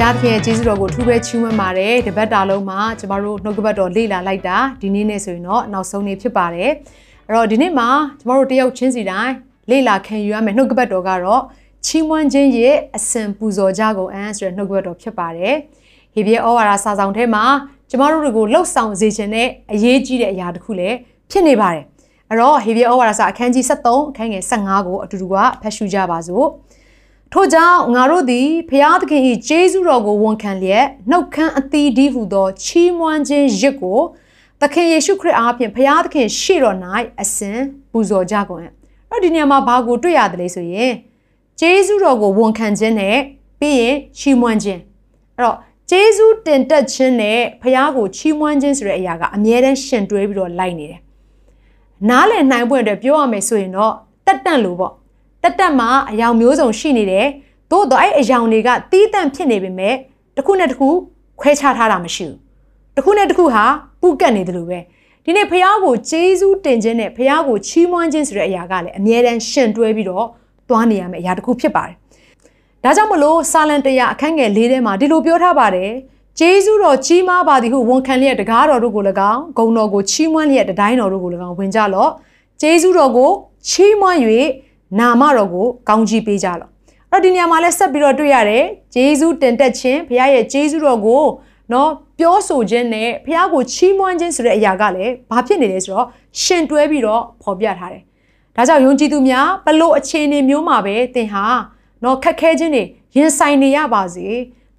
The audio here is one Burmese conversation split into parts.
ရသဖြင့်ကျေးဇူးတော်ကိုထူးပဲချီးမွမ်းပါတယ်တပတ်တာလုံးမှာကျမတို့နှုတ်ကပတ်တော်လေ့လာလိုက်တာဒီနေ့နဲ့ဆိုရင်တော့နောက်ဆုံးနေ့ဖြစ်ပါတယ်အဲ့တော့ဒီနေ့မှာကျမတို့တယောက်ချင်းစီတိုင်းလေ့လာခံယူရမယ့်နှုတ်ကပတ်တော်ကတော့ချီးမွမ်းခြင်းရဲ့အစဉ်ပူဇော်ကြကုန်အန်းဆိုတဲ့နှုတ်ကပတ်တော်ဖြစ်ပါတယ်ဟေဘရဲဩဝါဒစာဆောင်ထဲမှာကျမတို့တွေကိုလှုပ်ဆောင်စေခြင်းနဲ့အရေးကြီးတဲ့အရာတစ်ခုလည်းဖြစ်နေပါတယ်အဲ့တော့ဟေဘရဲဩဝါဒစာအခန်းကြီး73အခန်းငယ်15ကိုအတူတူကဖတ်ရှုကြပါစို့ ထို့ကြောင့်ငါတို့သည်ဖျားသခင်၏ကျေးဇူးတော်ကိုဝန်ခံလျက်နှုတ်ခမ်းအသီးဒီဟုသောချီးမွမ်းခြင်းရစ်ကိုသခင်ယေရှုခရစ်အားဖြင့်ဖျားသခင်ရှေ့တော်၌အစဉ်ပူဇော်ကြကုန်အံ့အဲ့တော့ဒီနေရာမှာဘာကိုတွေ့ရတယ်လဲဆိုရင်ကျေးဇူးတော်ကိုဝန်ခံခြင်းနဲ့ပြီးရင်ချီးမွမ်းခြင်းအဲ့တော့ကျေးဇူးတင်တက်ခြင်းနဲ့ဖျားကိုချီးမွမ်းခြင်းဆိုတဲ့အရာကအမြဲတမ်းရှင်တွဲပြီးတော့လိုက်နေတယ်နားလည်နိုင်ဖို့အတွက်ပြောရမယ်ဆိုရင်တော့တက်တန့်လို့ပေါ့ တက်တက်မှာအယောင်မျိုးစုံရှိနေတယ်သို့တော့အဲ့အယောင်တွေကတီးတန့်ဖြစ်နေပေမဲ့တစ်ခုနဲ့တစ်ခုခွဲခြားထားတာမရှိဘူးတစ်ခုနဲ့တစ်ခုဟာပူကတ်နေတယ်လို့ပဲဒီနေ့ဖះကိုဂျေဇူးတင်ခြင်းနဲ့ဖះကိုချီးမွမ်းခြင်းဆိုတဲ့အရာကလည်းအမြဲတမ်းရှင်တွဲပြီးတော့သွားနေရမယ့်အရာတစ်ခုဖြစ်ပါတယ်ဒါကြောင့်မလို့စာလံတရားအခန်းငယ်၄ထဲမှာဒီလိုပြောထားပါတယ်ဂျေဇုတော်ချီးမားပါသည်ဟုဝန်ခံလျက်တကားတော်တို့ကို၎င်းဂုံတော်ကိုချီးမွမ်းလျက်တတိုင်းတော်တို့ကို၎င်းဝင်ကြလော့ဂျေဇုတော်ကိုချီးမွမ်း၍ နာမတော်ကိုကောင်းကြီးပေးကြလော့အဲ့တော့ဒီနေရာမှာလဲဆက်ပြီးတော့တွေ့ရတယ်ဂျေဇုတင်တက်ခြင်းဘုရားရဲ့ဂျေဇုတော်ကိုနော်ပြောဆိုခြင်းနဲ့ဘုရားကိုချီးမွမ်းခြင်းဆိုတဲ့အရာကလည်းဘာဖြစ်နေလဲဆိုတော့ရှင်တွဲပြီးတော့ဖော်ပြထားတယ်ဒါကြောင့်ယုံကြည်သူများဘလို့အခြေအနေမျိုးမှာပဲသင်ဟာနော်ခက်ခဲခြင်းတွေရင်ဆိုင်နေရပါစေ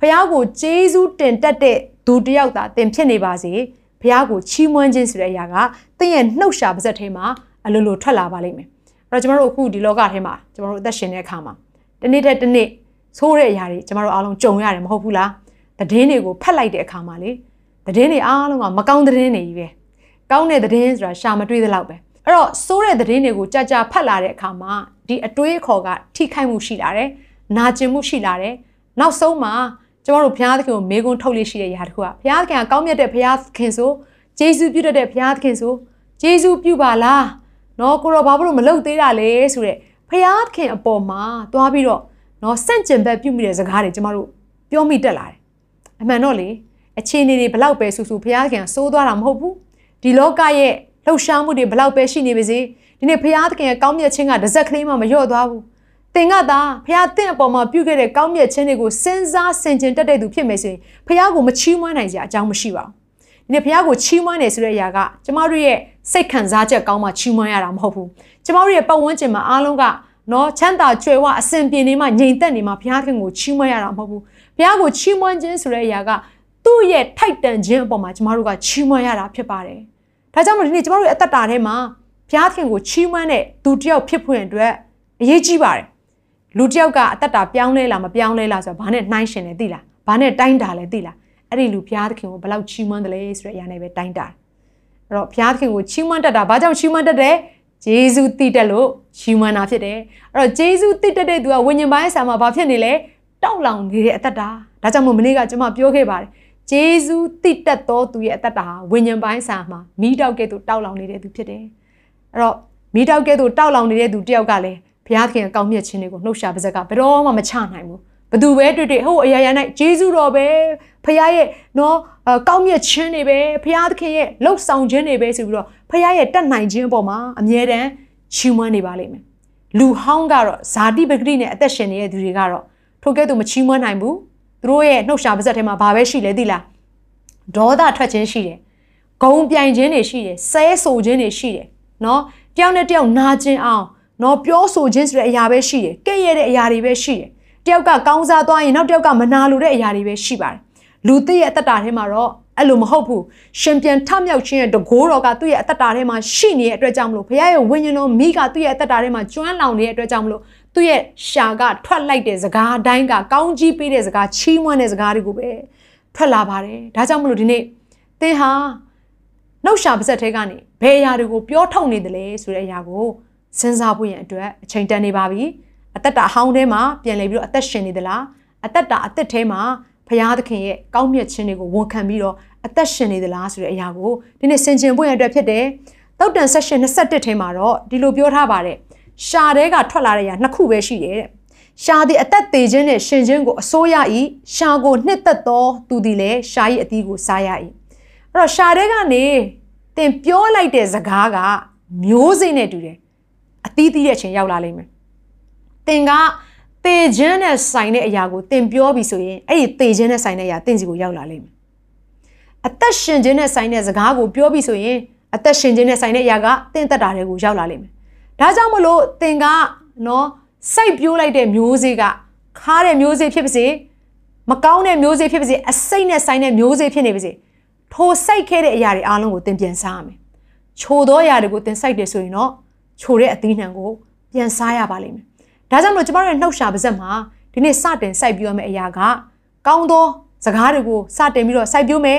ဘုရားကိုဂျေဇုတင်တက်တဲ့သူတစ်ယောက်သာသင်ဖြစ်နေပါစေဘုရားကိုချီးမွမ်းခြင်းဆိုတဲ့အရာကသင်ရဲ့နှုတ်ရှာပါဇက်ထဲမှာအလိုလိုထွက်လာပါလိမ့်မယ်အဲ့ တော့ကျမတို့အခုဒီလောကထဲမှာကျမတို့အသက်ရှင်တဲ့အခါမှာတနေ့တစ်နေ့ဆိုးတဲ့အရာတွေကျမတို့အားလုံးကြုံရတယ်မဟုတ်ဘူးလားသတင်းတွေကိုဖတ်လိုက်တဲ့အခါမှာလေသတင်းတွေအားလုံးကမကောင်းသတင်းတွေကြီးပဲကောင်းတဲ့သတင်းဆိုတာရှာမတွေ့သလောက်ပဲအဲ့တော့ဆိုးတဲ့သတင်းတွေကိုကြာကြာဖတ်လာတဲ့အခါမှာဒီအတွေးအခေါ်ကထိခိုက်မှုရှိလာတယ်နာကျင်မှုရှိလာတယ်နောက်ဆုံးမှာကျမတို့ဘုရားသခင်ကိုမေးခွန်းထုတ်လို့ရှိတဲ့ຢာတစ်ခုကဘုရားသခင်ကကောင်းမြတ်တဲ့ဘုရားသခင်ဆိုဂျေဇုပြုတတ်တဲ့ဘုရားသခင်ဆိုဂျေဇုပြုပါလား နော်ကိုရောဘာလို့မလုပ်သေးတာလဲဆိုတဲ့ဖျားခင်အပေါ်မှာသွားပြီးတော့နော်စန့်ကျင်ဘက်ပြုမိတဲ့စကားတွေကျမတို့ပြောမိတက်လာတယ်အမှန်တော့လေအခြေအနေတွေဘလောက်ပဲဆူဆူဖျားခင်စိုးသွားတာမဟုတ်ဘူးဒီလောကရဲ့လှုပ်ရှားမှုတွေဘလောက်ပဲရှိနေပါစေဒီနေ့ဖျားသခင်ရဲ့ကောင်းမြတ်ခြင်းကတစ်စက်ကလေးမှမလျော့သွားဘူးသင်ကသာဖះသင်အပေါ်မှာပြုခဲ့တဲ့ကောင်းမြတ်ခြင်းတွေကိုစဉ်းစားဆင်ခြင်တတ်တဲ့သူဖြစ်မယ်ဆိုရင်ဖះကိုမချီးမွမ်းနိုင်စရာအကြောင်းမရှိပါဘူးဒီ နေ့ဖះကိုချီးမွမ်းတယ်ဆိုတဲ့အရာကကျမတို့ရဲ့စိတ်ခံစားချက်ကောင်းမှချီးမွမ်းရတာမဟုတ်ဘူးကျမတို့ရဲ့ပတ်ဝန်းကျင်မှာအားလုံးကနော်ချမ်းသာကြွယ်ဝအစဉ်ပြေနေမှငြိမ်သက်နေမှဘုရားခင်ကိုချီးမွမ်းရတာမဟုတ်ဘူးဘုရားကိုချီးမွမ်းခြင်းဆိုတဲ့အရာကသူ့ရဲ့ထိုက်တန်ခြင်းအပေါ်မှာကျမတို့ကချီးမွမ်းရတာဖြစ်ပါတယ်ဒါကြောင့်မို့ဒီနေ့ကျမတို့ရဲ့အသက်တာထဲမှာဘုရားခင်ကိုချီးမွမ်းတဲ့သူတစ်ယောက်ဖြစ်ဖွယ်အတွက်အရေးကြီးပါတယ်လူတစ်ယောက်ကအသက်တာပြောင်းလဲလားမပြောင်းလဲလားဆိုတော့ဘာနဲ့နှိုင်းရှင်လဲသိလားဘာနဲ့တိုင်းတာလဲသိလား အဲ့ဒီလူဘုရားသခင်ကိုဘယ်လောက်ချီးမွမ်းတယ်လဲဆိုတဲ့အရာနဲ့ပဲတိုင်းတာအဲ့တော့ဘုရားသခင်ကိုချီးမွမ်းတတ်တာဘာကြောင့်ချီးမွမ်းတတ်တယ်ဂျေဇုတည်တက်လို့ချီးမွမ်းတာဖြစ်တယ်အဲ့တော့ဂျေဇုတည်တက်တဲ့သူကဝိညာဉ်ပိုင်းဆာမှာဘာဖြစ်နေလဲတောက်လောင်နေတဲ့အသက်တာဒါကြောင့်မို့မနေ့ကကျွန်မပြောခဲ့ပါတယ်ဂျေဇုတည်တက်သောသူရဲ့အသက်တာဟာဝိညာဉ်ပိုင်းဆာမှာမိတောက်ကဲ့သို့တောက်လောင်နေတဲ့သူဖြစ်တယ်အဲ့တော့မိတောက်ကဲ့သို့တောက်လောင်နေတဲ့သူတယောက်ကလည်းဘုရားခင်အကောင်းမြတ်ခြင်းတွေကိုနှုတ်ရှာပါစက်ကဘယ်တော့မှမချနိုင်ဘူး ဘသူပဲတွေ့တွေ့ဟိုအရာရာ၌ဂျေဇုတော်ပဲဖခင်ရဲ့နော်ကောင်းမြတ်ခြင်းတွေပဲဖခင်သခင်ရဲ့လှုပ်ဆောင်ခြင်းတွေပဲဆိုပြီးတော့ဖခင်ရဲ့တတ်နိုင်ခြင်းအပေါ်မှာအမြဲတမ်းချီးမွမ်းနေပါလိမ့်မယ်လူဟောင်းကတော့ဇာတိပဂတိနဲ့အသက်ရှင်နေတဲ့သူတွေကတော့ထိုကဲ့သို့မချီးမွမ်းနိုင်ဘူးသူတို့ရဲ့နှုတ်ရှာပါစက်ထဲမှာဘာပဲရှိလဲသိလားဒေါသထွက်ခြင်းရှိတယ်ဂုံပြိုင်ခြင်းတွေရှိတယ်ဆဲဆိုခြင်းတွေရှိတယ်နော်တယောက်နဲ့တယောက်နာကျင်အောင်နော်ပြောဆိုခြင်းဆိုတဲ့အရာပဲရှိတယ်ကဲ့ရဲ့တဲ့အရာတွေပဲရှိတယ် တယောက်ကကောင်းစားသွားရင်နောက်တယောက်ကမနာလိုတဲ့အရာတွေပဲရှိပါတယ်လူသိရဲ့အတ္တတာထဲမှာတော့အဲ့လိုမဟုတ်ဘူးရှင်ပြန်ထမြောက်ခြင်းရဲ့တကိုးတော်ကသူ့ရဲ့အတ္တတာထဲမှာရှိနေတဲ့အတွက်ကြောင့်မလို့ဘုရားရဲ့ဝိညာဉ်တော်မိကသူ့ရဲ့အတ္တတာထဲမှာကျွမ်းလောင်နေတဲ့အတွက်ကြောင့်မလို့သူ့ရဲ့ရှာကထွက်လိုက်တဲ့စကားအတိုင်းကကောင်းကြီးပေးတဲ့စကားချီးမွမ်းတဲ့စကားတွေကိုပဲထွက်လာပါတယ်ဒါကြောင့်မလို့ဒီနေ့သင်ဟာနှုတ်ရှာပါဇက်ထဲကနေဘယ်အရာတွေကိုပြောထုတ်နေတယ်လဲဆိုတဲ့အရာကိုစဉ်းစားဖို့ရန်အတွက်အချိန်တန်နေပါပြီ အသက်တာအဟောင်းထဲမှာပြန်လည်ပြီးတော့အသက်ရှင်နေသလားအသက်တာအသက်ထဲမှာဖရာသခင်ရဲ့ကောင်းမြတ်ခြင်းတွေကိုဝန်ခံပြီးတော့အသက်ရှင်နေသလားဆိုတဲ့အရာကိုဒီနေ့ဆင်ခြင်ဖို့ရန်အတွက်ဖြစ်တယ်တောက်တန်ဆက်ရှင်21ထဲမှာတော့ဒီလိုပြောထားပါတယ်ရှာတဲကထွက်လာတဲ့အရာနှစ်ခုပဲရှိတယ်တဲ့ရှာသည်အသက်သေးခြင်းနဲ့ရှင်ခြင်းကိုအစိုးရ၏ရှာကိုနှစ်သက်သောသူသည်လည်းရှာ၏အသီးကိုစားရ၏အဲ့တော့ရှာတဲကနေသင်ပြောလိုက်တဲ့စကားကမျိုးစိနဲ့တူတယ်အသီးသီးတဲ့အချိန်ရောက်လာလိမ့်မယ် သင်ကတေခြင်းနဲ့ဆိုင်တဲ့အရာကိုသင်ပြောပြီဆိုရင်အဲ့ဒီတေခြင်းနဲ့ဆိုင်တဲ့အရာသင်စီကိုရောက်လာလိမ့်မယ်အသက်ရှင်ခြင်းနဲ့ဆိုင်တဲ့စကားကိုပြောပြီဆိုရင်အသက်ရှင်ခြင်းနဲ့ဆိုင်တဲ့အရာကသင်သက်တာတွေကိုရောက်လာလိမ့်မယ်ဒါကြောင့်မလို့သင်ကနော်စိုက်ပြိုးလိုက်တဲ့မျိုးစေ့ကခါတဲ့မျိုးစေ့ဖြစ်ပါစေမကောင်းတဲ့မျိုးစေ့ဖြစ်ပါစေအစိတ်နဲ့ဆိုင်တဲ့မျိုးစေ့ဖြစ်နေပါစေထိုစိုက်ခဲ့တဲ့အရာတွေအားလုံးကိုသင်ပြန်စားရမယ်ချိုသောအရာတွေကိုသင်စိုက်တယ်ဆိုရင်တော့ချိုတဲ့အသီးနှံကိုပြန်စားရပါလိမ့်မယ် ဒါကြောင့်မလို့ကျမတို့ရဲ့နှုတ်ရှာပါဇက်မှာဒီနေ့စတင်စိုက်ပြိုးရမယ့်အရာကကောင်းသောစကားတွေကိုစတင်ပြီးတော့စိုက်ပြိုးမယ်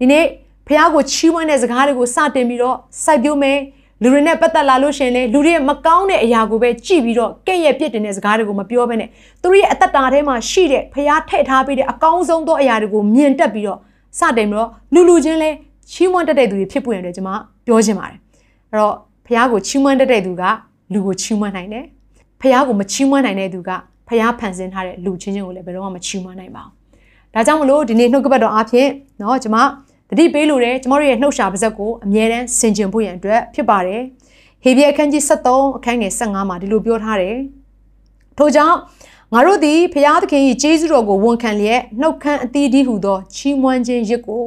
ဒီနေ့ဖះကိုချီးမွမ်းတဲ့စကားတွေကိုစတင်ပြီးတော့စိုက်ပြိုးမယ်လူတွေနဲ့ပတ်သက်လာလို့ရှင်လေလူတွေရဲ့မကောင်းတဲ့အရာကိုပဲကြည့်ပြီးတော့ကဲ့ရဲ့ပြစ်တင်တဲ့စကားတွေကိုမပြောဘဲနဲ့သူတို့ရဲ့အသက်တာထဲမှာရှိတဲ့ဖះထည့်ထားပေးတဲ့အကောင်းဆုံးသောအရာတွေကိုမြင်တက်ပြီးတော့စတင်ပြီးတော့လူလူချင်းလဲချီးမွမ်းတတ်တဲ့သူတွေဖြစ်ပွင့်တယ်ကျွန်မပြောချင်ပါတယ်အဲ့တော့ဖះကိုချီးမွမ်းတတ်တဲ့သူကလူကိုချီးမွမ်းနိုင်တယ် ဖះကိုမချီးမွမ်းနိုင်တဲ့သူကဖះဖန်ဆင်းထားတဲ့လူချင်းချင်းကိုလည်းဘယ်တော့မှမချီးမွမ်းနိုင်ပါဘူးဒါကြောင့်မလို့ဒီနေ့နှုတ်ကပတ်တော်အားဖြင့်เนาะကျွန်မတတိပေးလို့တယ်ကျမတို့ရဲ့နှုတ်ရှာပါဇက်ကိုအမြဲတမ်းဆင်ခြင်ဖို့ရန်အတွက်ဖြစ်ပါတယ်ဟေဘရဲအခန်းကြီး73အခန်းငယ်15မှာဒီလိုပြောထားတယ်ထို့ကြောင့်ငါတို့သည်ဖျားသခင်၏ကျေးဇူးတော်ကိုဝန်ခံလျက်နှုတ်ခမ်းအသီးဒီဟုသောချီးမွမ်းခြင်းရစ်ကို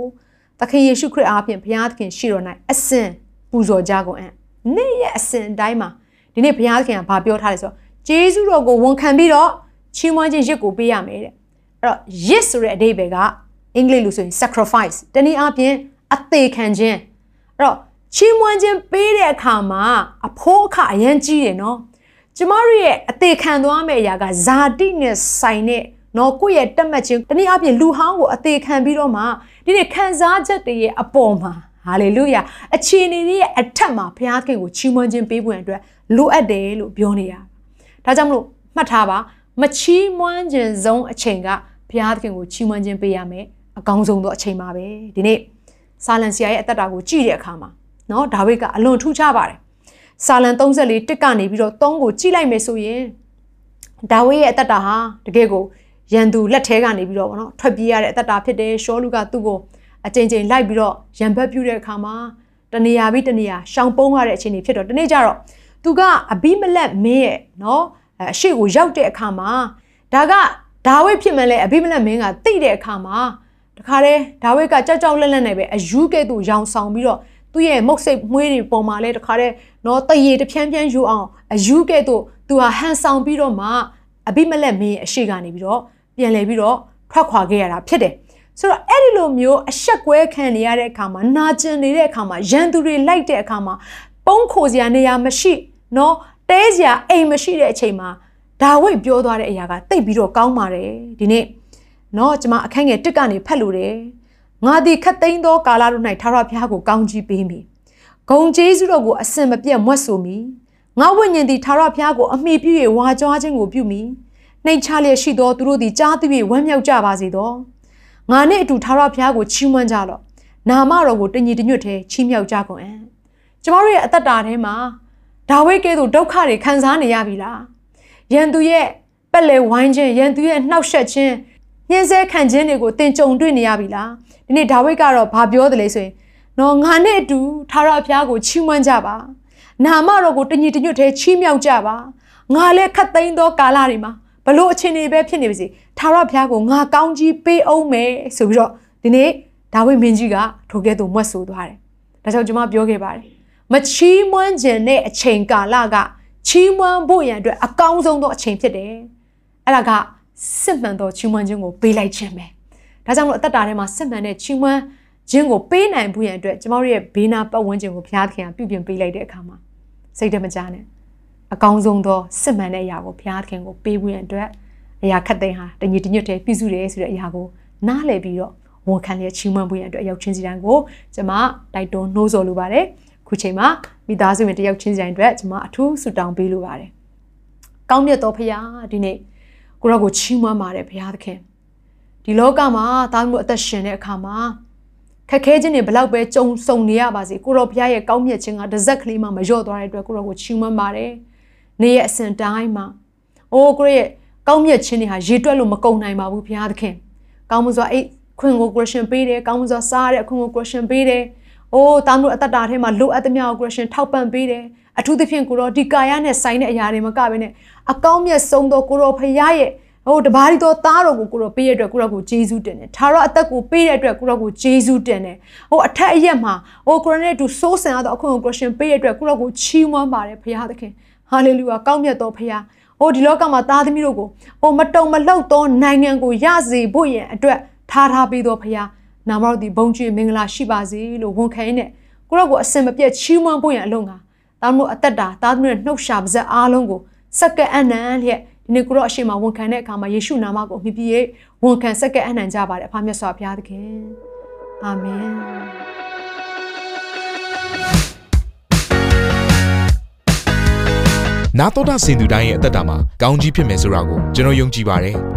သခင်ယေရှုခရစ်အားဖြင့်ဖျားသခင်ရှိတော်၌အစဉ်ပူဇော်ကြကုန်အံ့နေ့ရက်အစဉ်တိုင်းမှာဒီနေ့ဖျားသခင်ကဘာပြောထားလဲဆိုတော့ ကျေးဇူးတော်ကိုဝန်ခံပြီးတော့ချီးမွမ်းခြင်းရစ်ကိုပေးရမယ်တဲ့အဲ့တော့ရစ်ဆိုတဲ့အဓိပ္ပာယ်ကအင်္ဂလိပ်လိုဆိုရင် sacrifice တနည်းအားဖြင့်အသေးခံခြင်းအဲ့တော့ချီးမွမ်းခြင်းပေးတဲ့အခါမှာအဖိုးအခအရန်ကြီးတယ်နော်ကျမတို့ရဲ့အသေးခံသွားမယ့်အရာကဇာတိနဲ့ဆိုင်တဲ့နော်ကိုယ့်ရဲ့တက်မှတ်ခြင်းတနည်းအားဖြင့်လူဟောင်းကိုအသေးခံပြီးတော့မှဒီနေ့ခံစားချက်တွေရဲ့အပေါ်မှာဟာလေလုယာအခြေအနေတွေရဲ့အထက်မှာဘုရားခင်ကိုချီးမွမ်းခြင်းပေးဖို့အတွက်လိုအပ်တယ်လို့ပြောနေရတာ ဒါကြောင့်မလို့မှတ်ထားပါမချီးမွမ်းခြင်းဆုံးအချိန်ကဘုရားသခင်ကိုချီးမွမ်းခြင်းပေးရမယ်အကောင်းဆုံးသောအချိန်ပါပဲဒီနေ့ဆာလန်ဆရာရဲ့အသက်တာကိုကြည့်တဲ့အခါမှာเนาะဒါဝိဒ်ကအလွန်ထူးခြားပါတယ်ဆာလန်34တစ်ကနေပြီးတော့3ကိုကြည့်လိုက်မယ်ဆိုရင်ဒါဝိဒ်ရဲ့အသက်တာဟာတကယ်ကိုရန်သူလက်ထဲကနေပြီးတော့ဗောနော်ထွက်ပြေးရတဲ့အသက်တာဖြစ်တယ်ရှောလူကသူ့ကိုအကြိမ်ကြိမ်လိုက်ပြီးတော့ရန်ဘက်ပြုတဲ့အခါမှာတနေရာပြီးတနေရာရှောင်ပုန်းရတဲ့အခြေအနေဖြစ်တော့ဒီနေ့ကျတော့ သူကအဘိမလက်မင်းရဲ့နော်အရှိကိုရောက်တဲ့အခါမှာဒါကဒါဝိဖြစ်မှလဲအဘိမလက်မင်းကတိတဲ့အခါမှာတခါတည်းဒါဝိကကြောက်ကြောက်လန့်လန့်နဲ့ပဲအယူကဲ့သို့ရောင်ဆောင်ပြီးတော့သူ့ရဲ့မုတ်စိတ်မွေးတွေပေါ်မှာလဲတခါတည်းနော်တရေတဖြန်းဖြန်းယူအောင်အယူကဲ့သို့သူဟာဟန်ဆောင်ပြီးတော့မှအဘိမလက်မင်းအရှိကနေပြီးတော့ပြန်လဲပြီးတော့ထွက်ခွာခဲ့ရတာဖြစ်တယ်ဆိုတော့အဲ့ဒီလိုမျိုးအဆက်ကွဲခံနေရတဲ့အခါမှာနာကျင်နေတဲ့အခါမှာရန်သူတွေလိုက်တဲ့အခါမှာပုံခိုစရာနေရာမရှိ နော်တဲစရာအိမ်မရှိတဲ့အချိန်မှာဒါဝိတ်ပြောသွားတဲ့အရာကတိတ်ပြီးတော့ကောင်းပါတယ်ဒီနေ့နော်ကျွန်မအခန်းငယ်တစ်ကနေဖတ်လို့တယ်ငါသည်ခတ်သိမ်းသောကာလတို့၌ထာဝရဘုရားကိုကောင်းချီးပေးမည်ဂုံကျေးဇူးတော်ကိုအစင်မပြတ်မွတ်ဆိုမည်ငါဝိညာဉ်သည်ထာဝရဘုရားကိုအမိပြု၍ဝါကြွားခြင်းကိုပြုမည်နှိမ်ချလျက်ရှိသောသူတို့သည်ကြားသိ၍ဝမ်းမြောက်ကြပါစေသောငါနှင့်အတူထာဝရဘုရားကိုချီးမွမ်းကြလော့နာမတော်ကိုတညီတညွတ်ထဲချီးမြှောက်ကြကုန်အံ့ကျမတို့ရဲ့အသက်တာထဲမှာ ဒါဝိဒ်ကဲ့သို့ဒုက္ခတွေခံစားနေရပြီလားရန်သူရဲ့ပက်လေဝိုင်းခြင်းရန်သူရဲ့နှောက်ယှက်ခြင်းညှင်းဆဲခံခြင်းတွေကိုတင်ကြုံတွေ့နေရပြီလားဒီနေ့ဒါဝိဒ်ကတော့ဘာပြောတယ်လဲဆိုရင်နော်ငါနဲ့အတူထာဝရဘုရားကိုချီးမွမ်းကြပါနာမတော်ကိုတညီတညွတ်ထဲချီးမြှောက်ကြပါငါလည်းခတ်သိမ်းသောကာလတွေမှာဘလို့အခြေအနေပဲဖြစ်နေပါစေထာဝရဘုရားကိုငါကောင်းကြီးပေးအောင်မယ်ဆိုပြီးတော့ဒီနေ့ဒါဝိဒ်မင်းကြီးကထိုကဲ့သို့မွတ်ဆိုသွားတယ်ဒါကြောင့်ကျွန်မပြောခဲ့ပါတယ် မချီးမွမ်းခြင်းတဲ့အချိန်ကာလကချီးမွမ်းဖို့ရန်အတွက်အကောင်းဆုံးသောအချိန်ဖြစ်တယ်အဲ့ဒါကစစ်မှန်သောချီးမွမ်းခြင်းကိုပေးလိုက်ခြင်းပဲဒါကြောင့်မလို့အသက်တာထဲမှာစစ်မှန်တဲ့ချီးမွမ်းခြင်းကိုပေးနိုင်ဖို့ရန်အတွက်ကျမတို့ရဲ့ဘေးနာပတ်ဝန်းကျင်ကိုဘုရားသခင်ကပြုပြင်ပေးလိုက်တဲ့အခါမှာစိတ်တမကြနဲ့အကောင်းဆုံးသောစစ်မှန်တဲ့အရာကိုဘုရားသခင်ကိုပေးဖို့ရန်အတွက်အရာခတ်သိမ်းဟာတညီတညွတ်တဲ့ပြည့်စုံတယ်ဆိုတဲ့အရာကိုနားလည်ပြီးတော့ဝန်ခံလျက်ချီးမွမ်းဖို့ရန်အတွက်အရောက်ချင်းစီတိုင်းကိုကျွန်မတိုက်တွန်းနှိုးဆော်လိုပါတယ် ခုချိန်မှာမိသားစုဝင်တယောက်ချင်းစီတိုင်းအတွက်ကျွန်မအထူးဆုတောင်းပေးလိုပါတယ်ကောင်းမြတ်သောဖခင်ဒီနေ့ကိုရောကိုချီးမွမ်းပါတယ်ဘုရားသခင်ဒီလောကမှာသားမျိုးအသက်ရှင်တဲ့အခါမှာခက်ခဲခြင်းတွေဘလောက်ပဲကြုံဆုံနေရပါစေကိုရောဘုရားရဲ့ကောင်းမြတ်ခြင်းကတစ်စက်ကလေးမှမလျော့သွားတဲ့အတွက်ကိုရောကိုချီးမွမ်းပါတယ်နေ့ရဲ့အစဉ်တိုင်းမှာအိုးကိုရဲ့ကောင်းမြတ်ခြင်းတွေဟာရေတွက်လို့မကုန်နိုင်ပါဘူးဘုရားသခင်ကောင်းမှုစွာအဲ့ခွင့်ကို question ပေးတယ်ကောင်းမှုစွာစားတဲ့အခွင့်ကို question ပေးတယ် အိုးတာမျိုးအတ္တတာထဲမှာလိုအပ်သမျှကို question ထောက်ပံ့ပေးတယ်အထူးသဖြင့်ကိုရောဒီကာယနဲ့ဆိုင်တဲ့အရာတွေမကဘဲနဲ့အကောင်းမြတ်ဆုံးသောကိုရောဖရားရဲ့ဟိုတပါးရီတော်သားတော်ကိုကိုရောပေးရတဲ့အတွက်ကိုရောကိုဂျေဇုတင်တယ်။သာရအသက်ကိုပေးတဲ့အတွက်ကိုရောကိုဂျေဇုတင်တယ်။ဟိုအထက်အရက်မှာဟိုကိုရောနဲ့တူစိုးစံရသောအခွင့်ကိုကိုရှင်ပေးရတဲ့အတွက်ကိုရောကိုချီးမွမ်းပါတယ်ဖရားသခင်။ဟာလေလုယာကောင်းမြတ်တော်ဖရား။ဟိုဒီလောကမှာသားသမီးတို့ကိုဟိုမတုံမလှုပ်သောနိုင်ငံကိုရစေဖို့ရန်အတွက်ထားထားပေးတော်ဖရား။ နာမတော်ဒီဘုံကျွေမင်္ဂလာရှိပါစေလို့ဝန်ခံရင်းနဲ့ကိုရောကိုအစင်မပြတ်ချီးမွမ်းဖို့ရန်အလုံးကသားတို့အသက်တာသားသမီးတို့နှုတ်ရှာပါဇက်အားလုံးကိုစက္ကအနံလျက်ဒီနေ့ကိုရောအရှိမဝန်ခံတဲ့အခါမှာယေရှုနာမကိုမြည်ပြီးဝန်ခံစက္ကအနံကြပါတယ်အဖမြတ်စွာဘုရားသခင်အာမင်နာတော်တာစင်သူတိုင်းရဲ့အသက်တာမှာကောင်းကြီးဖြစ်မယ်ဆိုတာကိုကျွန်တော်ယုံကြည်ပါတယ်။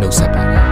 နှုတ်ဆက်ပါတယ်